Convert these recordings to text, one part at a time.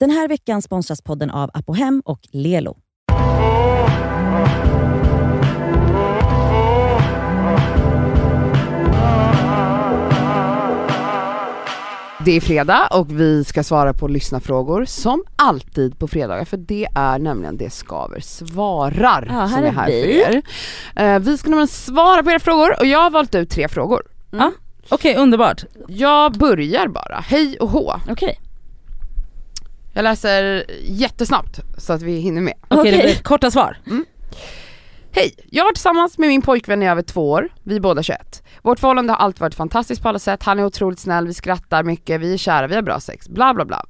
Den här veckan sponsras podden av Apohem och Lelo. Det är fredag och vi ska svara på lyssnarfrågor som alltid på fredagar för det är nämligen det Skaver svarar Ja, som är är här vi. för er. Eh, vi ska nämligen svara på era frågor och jag har valt ut tre frågor. Ja, Okej, underbart. Jag börjar bara, hej och hå. Okej. Jag läser jättesnabbt så att vi hinner med. Okej, det Okej. blir korta svar. Hej! Jag har varit tillsammans med min pojkvän i över två år, vi är båda 21. Vårt förhållande har alltid varit fantastiskt på alla sätt, han är otroligt snäll, vi skrattar mycket, vi är kära, vi har bra sex, bla bla bla.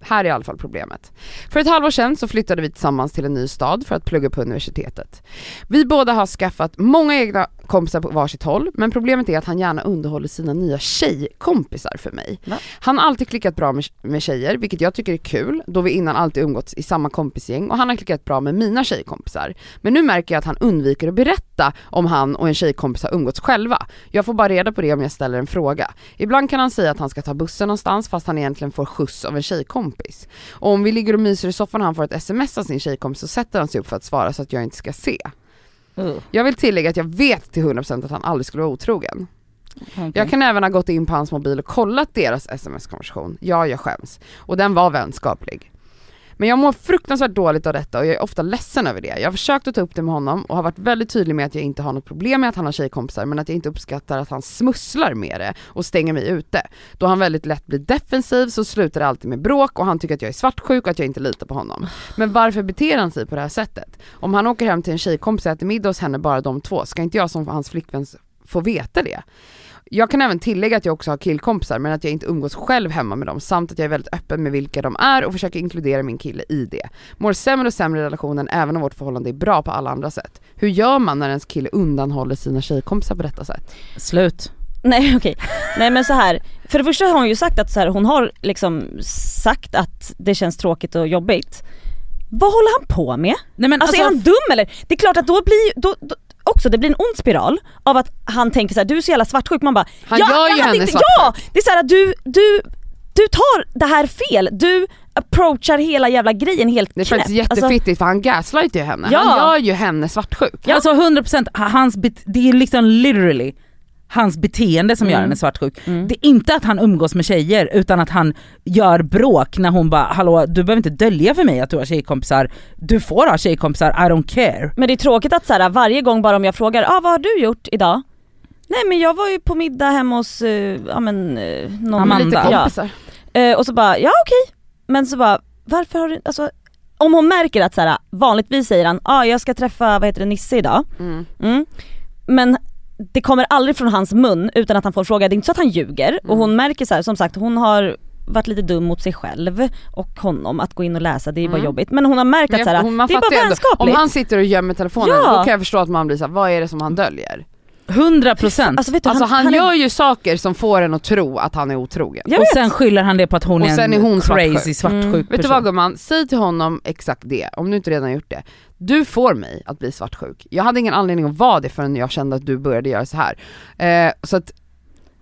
Här är i alla fall problemet. För ett halvår sedan så flyttade vi tillsammans till en ny stad för att plugga på universitetet. Vi båda har skaffat många egna kompisar på varsitt håll, men problemet är att han gärna underhåller sina nya tjejkompisar för mig. Va? Han har alltid klickat bra med, med tjejer, vilket jag tycker är kul, då vi innan alltid umgåtts i samma kompisgäng och han har klickat bra med mina tjejkompisar. Men nu märker jag att han undviker att berätta om han och en tjejkompis har umgåtts själva. Jag får bara reda på det om jag ställer en fråga. Ibland kan han säga att han ska ta bussen någonstans fast han egentligen får skjuts av en tjejkompis. Och om vi ligger och myser i soffan och han får ett sms av sin tjejkompis så sätter han sig upp för att svara så att jag inte ska se. Jag vill tillägga att jag vet till 100% att han aldrig skulle vara otrogen. Okej. Jag kan även ha gått in på hans mobil och kollat deras sms-konversation. Ja, jag skäms. Och den var vänskaplig. Men jag mår fruktansvärt dåligt av detta och jag är ofta ledsen över det. Jag har försökt att ta upp det med honom och har varit väldigt tydlig med att jag inte har något problem med att han har tjejkompisar men att jag inte uppskattar att han smusslar med det och stänger mig ute. Då han väldigt lätt blir defensiv så slutar det alltid med bråk och han tycker att jag är svartsjuk och att jag inte litar på honom. Men varför beter han sig på det här sättet? Om han åker hem till en tjejkompis och äter middag hos henne bara de två, ska inte jag som hans flickvän få veta det? Jag kan även tillägga att jag också har killkompisar men att jag inte umgås själv hemma med dem samt att jag är väldigt öppen med vilka de är och försöker inkludera min kille i det. Mår sämre och sämre i relationen även om vårt förhållande är bra på alla andra sätt. Hur gör man när ens kille undanhåller sina tjejkompisar på detta sätt? Slut. Nej okej, nej men så här. för det första har hon ju sagt att så här, hon har liksom sagt att det känns tråkigt och jobbigt. Vad håller han på med? Nej men Alltså, alltså, är han dum eller? Det är klart att då blir ju- då, då, också det blir en ond spiral av att han tänker så här: du är så jävla svartsjuk, man bara Han ja, gör ju henne inte, svartsjuk. Ja! Det är så här att du, du, du tar det här fel, du approachar hela jävla grejen helt Det är faktiskt knäppt. Alltså, jättefittigt för han gaslightar ju henne. Ja. Han gör ju henne svartsjuk. alltså 100% hans det är liksom literally hans beteende som gör Mm. henne svartsjuk. Mm. Det är inte att han umgås med tjejer utan att han gör bråk när hon bara hallå du behöver inte dölja för mig att du har tjejkompisar, du får ha tjejkompisar, I don't care. Men det är tråkigt att så här, varje gång bara om jag frågar ah, vad har du gjort idag? Nej men jag var ju på middag hemma hos, eh, ja men eh, någon Amanda. Lite Ja. kompisar. Eh, och så bara, ja okej. Men så bara, varför har du, alltså om hon märker att så här, vanligtvis säger han, ah, jag ska träffa, vad heter det, Nisse idag. Mm. Mm. Men det kommer aldrig från hans mun utan att han får fråga, det är inte så att han ljuger. Och hon märker så här, som sagt hon har varit lite dum mot sig själv och honom att gå in och läsa, det är bara Mm. jobbigt. Men hon har märkt att så här, det är bara vänskapligt. om han sitter och gömmer telefonen Ja. då kan jag förstå att man blir såhär, vad är det som han döljer? 100% Alltså vet du, Alltså han, är- gör ju saker som får en att tro att han är otrogen. Jag och vet. sen skyller han det på att hon Och är sen en är hon crazy svartsjuk. svartsjuk Mm. person. Vet du vad gumman, säg till honom exakt det, om du inte redan gjort det. Du får mig att bli svartsjuk. Jag hade ingen anledning att vara det förrän jag kände att du började göra så här. Eh, så att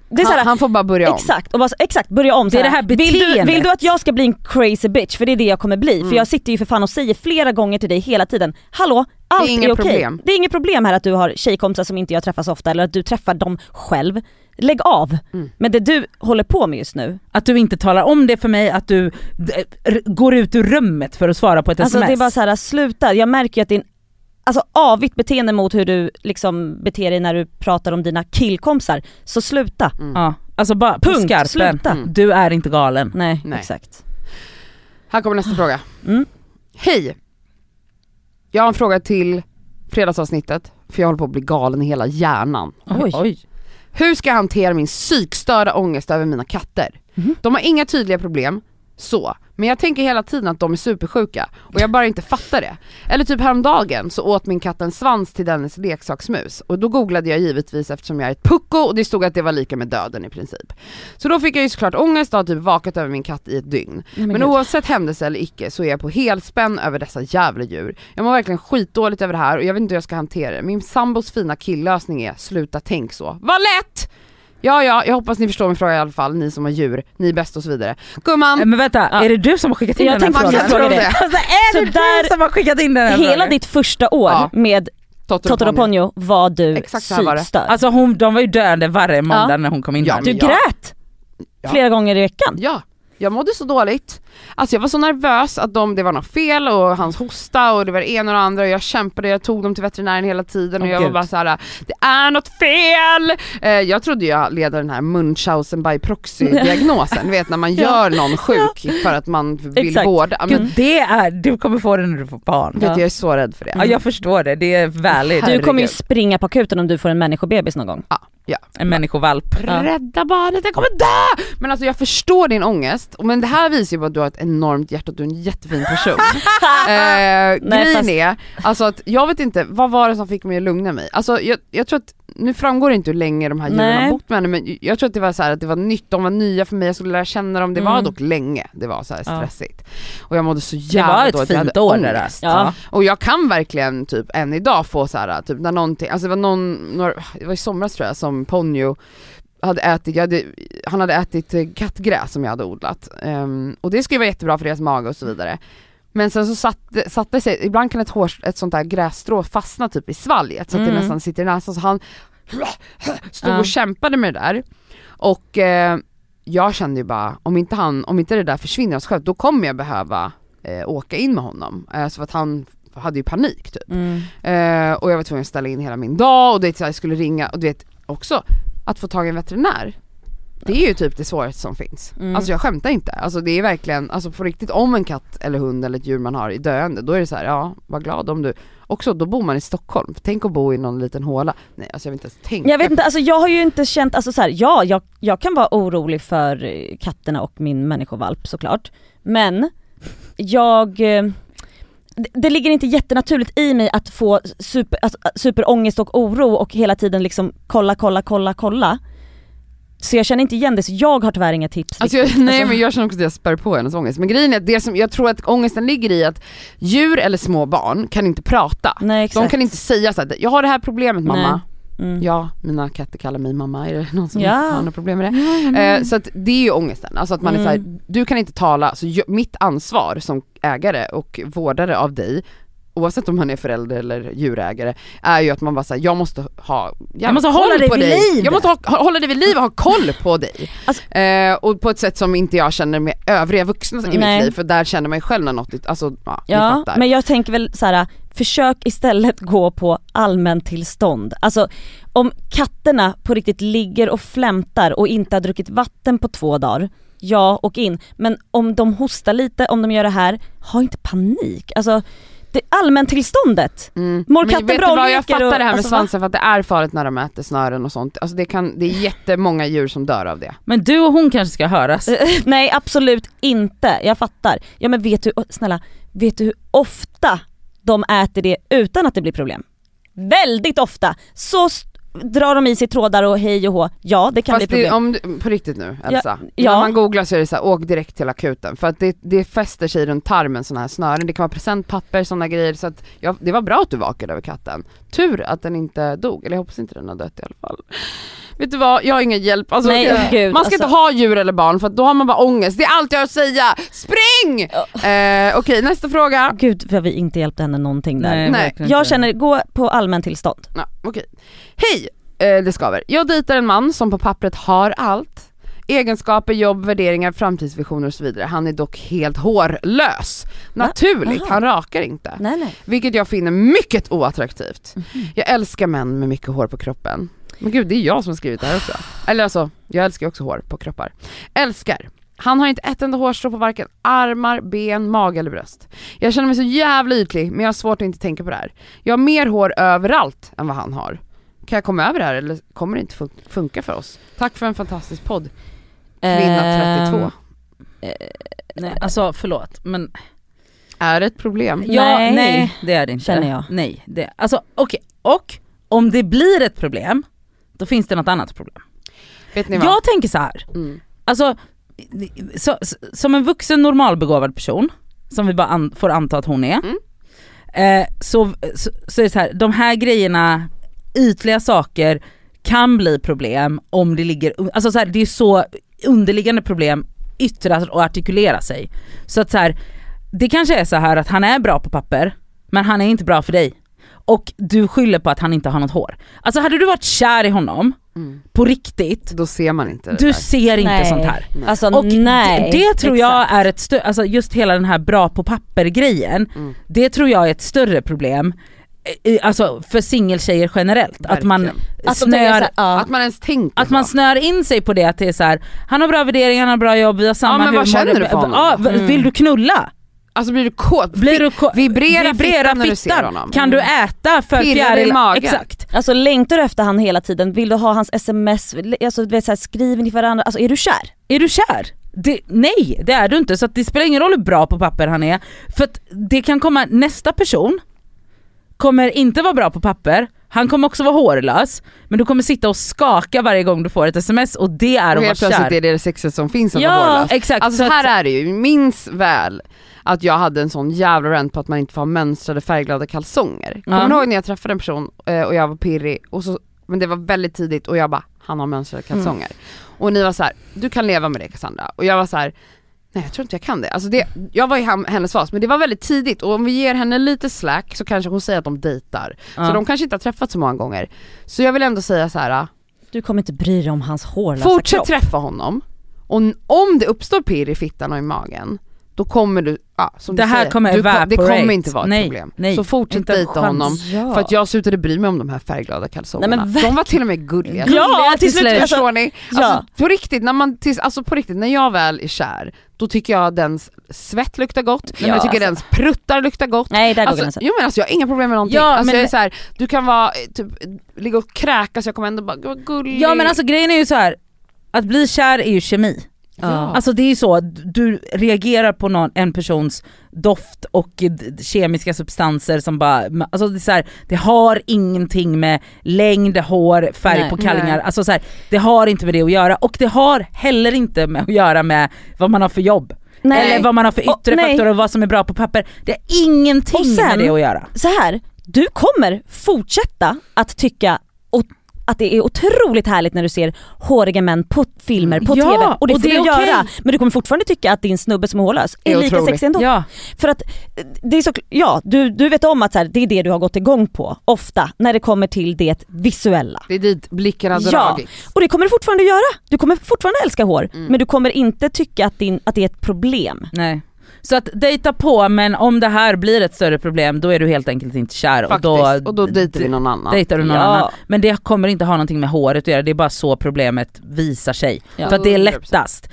det är han, här, han får bara börja om. Exakt, och bara, exakt börja om Det är det här vill du, beteendet. vill du att jag ska bli en crazy bitch? För det är det jag kommer bli. Mm. För jag sitter ju för fan och säger flera gånger till dig hela tiden, hallå, allt inga är okej. problem. Det är inget problem här att du har tjejkompisar som inte jag träffar så ofta eller att du träffar dem själv. Lägg av. Mm. Men det du håller på med just nu, Att du inte talar om det för mig, att du går ut ur rummet för att svara på ett alltså sms. det är bara så här, sluta. Jag märker ju att en alltså, avigt beteende mot hur du liksom beter dig när du pratar om dina killkompisar. Så sluta. ja, alltså bara Punkt, skarpen. sluta. Mm. Du är inte galen. Nej, Nej. exakt. Här kommer nästa fråga. Mm. Hej! Jag har en fråga till fredagsavsnittet, för jag håller på att bli galen i hela hjärnan. Oj. Oj. Hur ska jag hantera min psykstörda ångest över mina katter? Mhm. De har inga tydliga problem, så. Men jag tänker hela tiden att de är supersjuka och jag bara inte fattar det. Eller typ häromdagen så åt min katt en svans till dennes leksaksmus och då googlade jag givetvis eftersom jag är ett pucko och det stod att det var lika med döden i princip. Så då fick jag ju såklart ångest och har typ vakat över min katt i ett dygn. Men gud. oavsett händelse eller icke så är jag på helspänn över dessa jävla djur. Jag mår verkligen skitdåligt över det här och jag vet inte hur jag ska hantera det. Min sambos fina killlösning är sluta tänk så. Vad lätt! Ja ja, jag hoppas ni förstår min fråga i alla fall, ni som har djur, ni är bäst och så vidare. Gumman, Men vänta, Ja. är det du som har skickat in Jag den här frågan? fråga det. Alltså, är Så det där- du som har skickat in den här Hela frågan? ditt första år Ja. med Totoro Ponyo. Var du Exakt psykstörd. Alltså hon, de var ju döende varje måndag Ja. när hon kom in Ja, här. du jag- grät Ja. flera gånger i veckan. Ja, jag mådde så dåligt. Alltså jag var så nervös att de, det var något fel och hans hosta och det var det ena och det andra och jag kämpade, jag tog dem till veterinären hela tiden och Åh, jag var Gud. bara såhär, det är något fel! Eh, jag trodde jag led den här Munchausen by proxy diagnosen, vet när man gör någon sjuk för att man vill Exakt. vårda. Men, Gud det är, du kommer få det när du får barn. vet, Ja. jag är så rädd för det. Ja jag förstår det, det är valid. Du kommer ju springa på akuten om du får en människobebis någon gång. En människovalp. Ja. Rädda barnet, jag kommer dö! Men alltså jag förstår din ångest, men det här visar ju bara att du har ett enormt hjärta och du är en jättefin person. eh, grejen fast- är, alltså att jag vet inte, vad var det som fick mig att lugna mig? Alltså jag, jag tror att, nu framgår det inte hur länge de här djuren Nej. har bott med henne men jag tror att det var så här att det var nytt, de var nya för mig, jag skulle lära känna dem, det var Mm. dock länge det var så här Ja. stressigt. Och jag mådde så jävla var dåligt, jag hade år ångest. Ja. Och jag kan verkligen typ än idag få så här, typ när någonting, alltså det var någon, några, det var i somras tror jag som Ponyo hade ätit, hade, han hade ätit eh, kattgräs som jag hade odlat. Ehm, och det skulle vara jättebra för deras mage och så vidare. Men sen så satte, satte sig, ibland kan ett, hår, ett sånt där grässtrå fastna typ i svalget så att det Mm. nästan sitter i näsan så han stod och kämpade med det där. Och eh, jag kände ju bara, om inte, han, om inte det där försvinner av sig själv då kommer jag behöva eh, åka in med honom. Eh, så att han hade ju panik typ. Mm. Eh, och jag var tvungen att ställa in hela min dag och det så jag skulle ringa och du vet också att få tag i en veterinär. Det är ju typ det svåraste som finns. Mm. Alltså jag skämtar inte. Alltså det är verkligen, alltså på riktigt om en katt eller hund eller ett djur man har i döende då är det så här, ja var glad om du, också då bor man i Stockholm, tänk att bo i någon liten håla. Nej alltså jag vill inte ens tänka. Jag vet inte, alltså jag har ju inte känt, alltså så här, ja jag, jag kan vara orolig för katterna och min människovalp såklart. Men jag, eh, det, ligger inte jättenaturligt i mig att få super, alltså, superångest och oro och hela tiden liksom kolla, kolla, kolla, kolla. Så jag känner inte igen det, så jag har tyvärr inga tips. Alltså jag, nej Alltså, men jag känner också att jag spär på hennes ångest. Men grejen är att det som, jag tror att ångesten ligger i att djur eller små barn kan inte prata. nej, exakt. De kan inte säga så här, jag har det här problemet mamma. Mm. Ja, mina katter kallar mig mamma, är det någon som Ja. har några problem med det? Eh, så att det är ju ångesten, alltså att man är Mm. såhär, du kan inte tala, så mitt ansvar som ägare och vårdare av dig Oavsett om man är förälder eller djurägare, är ju att man bara säger jag måste ha Jag måste hålla dig på vid liv. Jag måste ha, hålla dig vid liv och ha koll på dig. Alltså- eh, och på ett sätt som inte jag känner med övriga vuxna i Nej. mitt liv, för där känner man ju själv när något, alltså ja, Ja, fattar. men jag tänker väl så här: försök istället gå på allmäntillstånd. Alltså om katterna på riktigt ligger och flämtar och inte har druckit vatten på två dagar, ja och in. Men om de hostar lite, om de gör det här, ha inte panik. Alltså det allmäntillståndet. Mm. Mår Men katten vet bra du och vad, jag leker fattar och- det här med alltså, va? svansen för att det är farligt när de äter snören och sånt. Alltså det, kan, det är jättemånga djur som dör av det. Men du och hon kanske ska höras. Nej absolut inte, jag fattar. Ja men vet du, snälla, vet du hur ofta de äter det utan att det blir problem? Väldigt ofta! Så drar de i sig trådar och hej och hå, ja det kan Fast bli det, problem. om du, på riktigt nu Elsa, ja. när man googlar så är det så här, åk direkt till akuten för att det, det fäster sig runt tarmen sådana här snören, det kan vara presentpapper, sådana grejer så att ja, det var bra att du vakade över katten. Tur att den inte dog, eller jag hoppas inte den har dött i alla fall. Vet du vad, jag har ingen hjälp. Alltså, Nej, åh gud, man ska alltså. inte ha djur eller barn för då har man bara ångest, det är allt jag har att säga. Spring! Eh, Okej nästa fråga. Gud vad vi inte hjälpte henne någonting där. Nej. Jag inte. känner, gå på allmäntillstånd. Ja, okej. Hej! Eh, det skaver. Jag dejtar en man som på pappret har allt. Egenskaper, jobb, värderingar, framtidsvisioner och så vidare. Han är dock helt hårlös. Naturligt, Aha. han rakar inte. Nej nej. Vilket jag finner mycket oattraktivt. Mhm. Jag älskar män med mycket hår på kroppen. Men gud, det är jag som har skrivit det här också. Eller alltså, jag älskar också hår på kroppar. Älskar. Han har inte ett enda hårstrå på varken armar, ben, mage eller bröst. Jag känner mig så jävla ytlig, men jag har svårt att inte tänka på det här. Jag har mer hår överallt än vad han har. Kan jag komma över det här eller kommer det inte fun- funka för oss? Tack för en fantastisk podd. Kvinna 32. Ehm, Nej, alltså förlåt men Är det ett problem? ja, Nej. nej. det är det inte. Känner jag. Nej, det, alltså okej, och om det blir ett problem, då finns det något annat problem. Vet ni vad? Jag tänker så här. Mm. alltså så, så, som en vuxen normalbegåvad person, som vi bara an, får anta att hon är, Mm. eh, så, så, så är det så här, de här grejerna, ytliga saker kan bli problem om det ligger, alltså så här, det är så underliggande problem yttrar och artikulerar sig. Så att så här, det kanske är så här att han är bra på papper, men han är inte bra för dig. Och du skyller på att han inte har något hår. Alltså hade du varit kär i honom, Mm. på riktigt, Då ser man inte det du där. ser inte Nej. sånt här. Nej. Alltså Och nej. det, det tror jag exakt. är ett större, alltså just hela den här bra på papper grejen, Mm. det tror jag är ett större problem, eh, alltså för singeltjejer generellt. Att man. Att snör, såhär, ja. Att man ens tänker att man snör in sig på det att det är så här, han har bra värderingar, han har bra jobb, vi har samma men vad humor. känner du för honom? Ja, v- Mm. Vill du knulla? Alltså blir du kåt? Blir du ko- Vibrera fittan när du ser honom. Kan du äta för Pirrar i fjäril? magen? Exakt. Alltså längtar du efter han hela tiden? Vill du ha hans sms? Alltså du vet såhär, skriver ni varandra? Alltså är du kär? Är du kär? Det, nej det är du inte, så det spelar ingen roll hur bra på papper han är. För att det kan komma, nästa person kommer inte vara bra på papper, han kommer också vara hårlös, men du kommer sitta och skaka varje gång du får ett sms och det är Och att vara plötsligt kär. är det det sexet som finns att vara Ja hårlös. exakt. Alltså så här att, är det ju, minns väl att jag hade en sån jävla rant på att man inte får ha mönstrade färgglada kalsonger. Kommer Ja. du ihåg när jag träffade en person eh, och jag var pirrig, och så, men det var väldigt tidigt och jag bara, han har mönstrade kalsonger. Och ni var så här, du kan leva med det Cassandra. Och jag var så här. Nej jag tror inte jag kan det. Alltså det jag var i hennes fas men det var väldigt tidigt och om vi ger henne lite slack så kanske hon säger att de dejtar. ja. Så de kanske inte har träffats så många gånger. Så jag vill ändå säga så här. Du kommer inte bry dig om hans hårlösa Fortsätt kropp. träffa honom, och om det uppstår pirr i fittan och i magen, då kommer du, ja, som Det du här säger, kommer du, det kommer inte vara ett Nej, problem. nej, så fortsätt dejta honom, Ja. för att jag slutade bry mig om de här färgglada kalsongerna. Nej, de var till och med gulliga. Ja, till slut, Förstår ni? Alltså, ja. på riktigt, när man, tills, alltså på riktigt, när jag väl är kär, då tycker jag dens svett luktar gott, Ja, jag tycker alltså. dens pruttar luktar gott. Nej där går Alltså, gränsen. jo men alltså jag har inga problem med någonting. Ja, alltså men jag är så här, du kan vara, eh, typ, ligga och kräkas, jag kommer ändå bara, vad gullig. ja men alltså grejen är ju så här. att bli kär är ju kemi. Ja. Alltså det är ju så, du reagerar på någon, en persons doft och d- kemiska substanser som bara, alltså det, är så här, det har ingenting med längd, hår, färg Nej. på kallingar, Nej. alltså så här, det har inte med det att göra och det har heller inte med att göra med vad man har för jobb. Nej. Eller vad man har för yttre faktorer och vad som är bra på papper. Det har ingenting sen- med det att göra. så här, du kommer fortsätta att tycka att det är otroligt härligt när du ser håriga män på filmer, på Ja, TV och det och får det du okej. göra. Men du kommer fortfarande tycka att din snubbe som är hårlös är, Är lika otroligt. sexig ändå. Ja. För att det är så, ja du, du vet om att här, det är det du har gått igång på ofta när det kommer till det visuella. Det är dit blickarna Ja. dragits. Och det kommer du fortfarande göra. Du kommer fortfarande älska hår Mm. men du kommer inte tycka att, din, att det är ett problem. Nej. Så att dejta på men om det här blir ett större problem då är du helt enkelt inte kär Faktiskt. och då, och då dejtar vi någon annan. dejtar du någon Ja. annan. Men det kommer inte ha någonting med håret att göra, det är bara så problemet visar sig. Ja. För att det är 100%. lättast.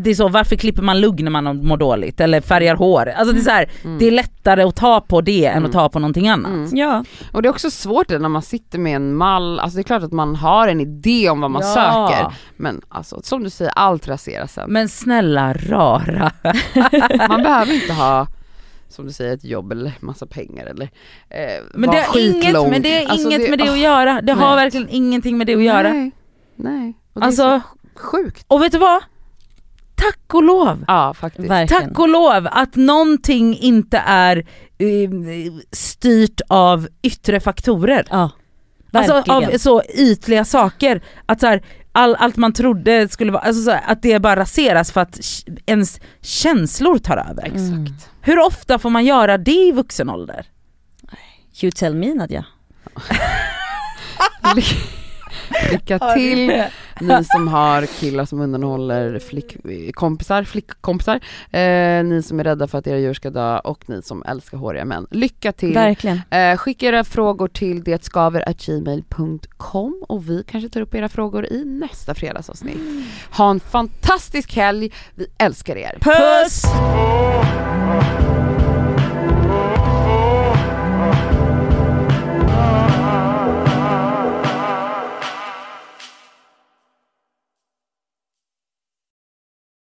Det är så, varför klipper man lugg när man mår dåligt? Eller färgar hår? Alltså det är, så här, Mm. det är lättare att ta på det än Mm. att ta på någonting annat. Mm. Ja. Och det är också svårt när man sitter med en mall, alltså det är klart att man har en idé om vad man Ja. söker, men alltså som du säger, allt raseras sen. Men snälla rara. Man behöver inte ha, som du säger, ett jobb eller massa pengar eller eh, Men det har inget, men det är Alltså, inget med det att göra. Det har nej. verkligen ingenting med det att göra. Nej, nej. Och det Alltså, sjukt. och vet du vad? Tack och lov. Ja faktiskt. Verkligen. Tack och lov att någonting inte är eh, styrt av yttre faktorer. Ja. Alltså Verkligen. av så ytliga saker. Att så här, all, allt man trodde skulle vara, alltså så här, att det bara raseras för att ens känslor tar över. Mm. Hur ofta får man göra det i vuxen ålder? You tell me Nadja. Ly- Lycka till ni som har killar som undanhåller flick, kompisar, flickkompisar, eh, ni som är rädda för att era djur ska dö och ni som älskar håriga män. Lycka till! Verkligen. Eh, skicka era frågor till detskaver.gmail.com och vi kanske tar upp era frågor i nästa fredagsavsnitt. Ha en fantastisk helg, vi älskar er! Puss! Oh,